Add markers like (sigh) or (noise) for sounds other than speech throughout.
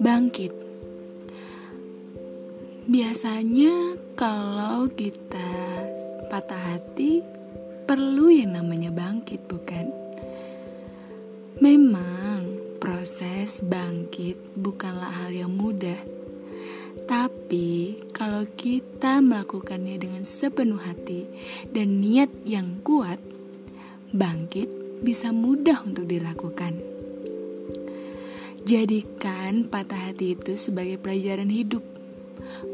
Bangkit. Biasanya kalau kita patah hati perlu yang namanya bangkit, bukan? Memang proses bangkit bukanlah hal yang mudah. Tapi kalau kita melakukannya dengan sepenuh hati dan niat yang kuat, bangkit bisa mudah untuk dilakukan. Jadikan patah hati itu sebagai pelajaran hidup,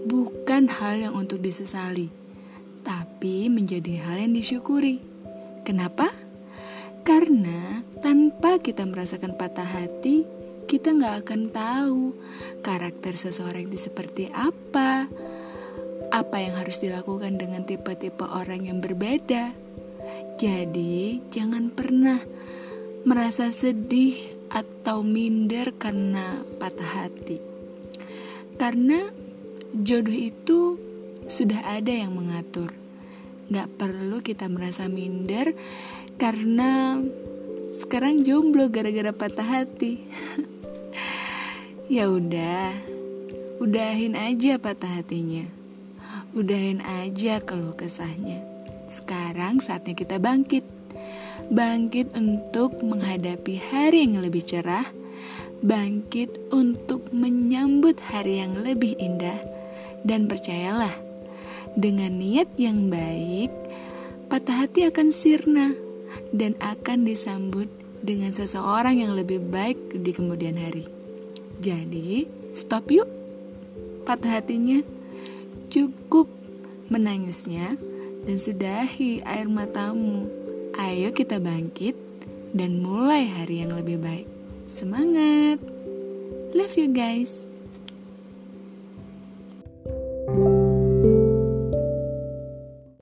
bukan hal yang untuk disesali, tapi menjadi hal yang disyukuri. Kenapa? Karena tanpa kita merasakan patah hati, kita nggak akan tahu karakter seseorang itu seperti apa, apa yang harus dilakukan dengan tipe-tipe orang yang berbeda. Jadi, jangan pernah merasa sedih atau minder karena patah hati. Karena jodoh itu sudah ada yang mengatur. Gak perlu kita merasa minder karena sekarang jomblo gara-gara patah hati. (laughs) ya udah, udahin aja patah hatinya. Udahin aja keluh kesahnya. Sekarang saatnya kita bangkit. Bangkit untuk menghadapi hari yang lebih cerah, bangkit untuk menyambut hari yang lebih indah, dan percayalah, dengan niat yang baik, patah hati akan sirna dan akan disambut dengan seseorang yang lebih baik di kemudian hari. Jadi, stop yuk. Patah hatinya. Cukup menangisnya dan sudahi air matamu. Ayo kita bangkit dan mulai hari yang lebih baik. Semangat! Love you guys!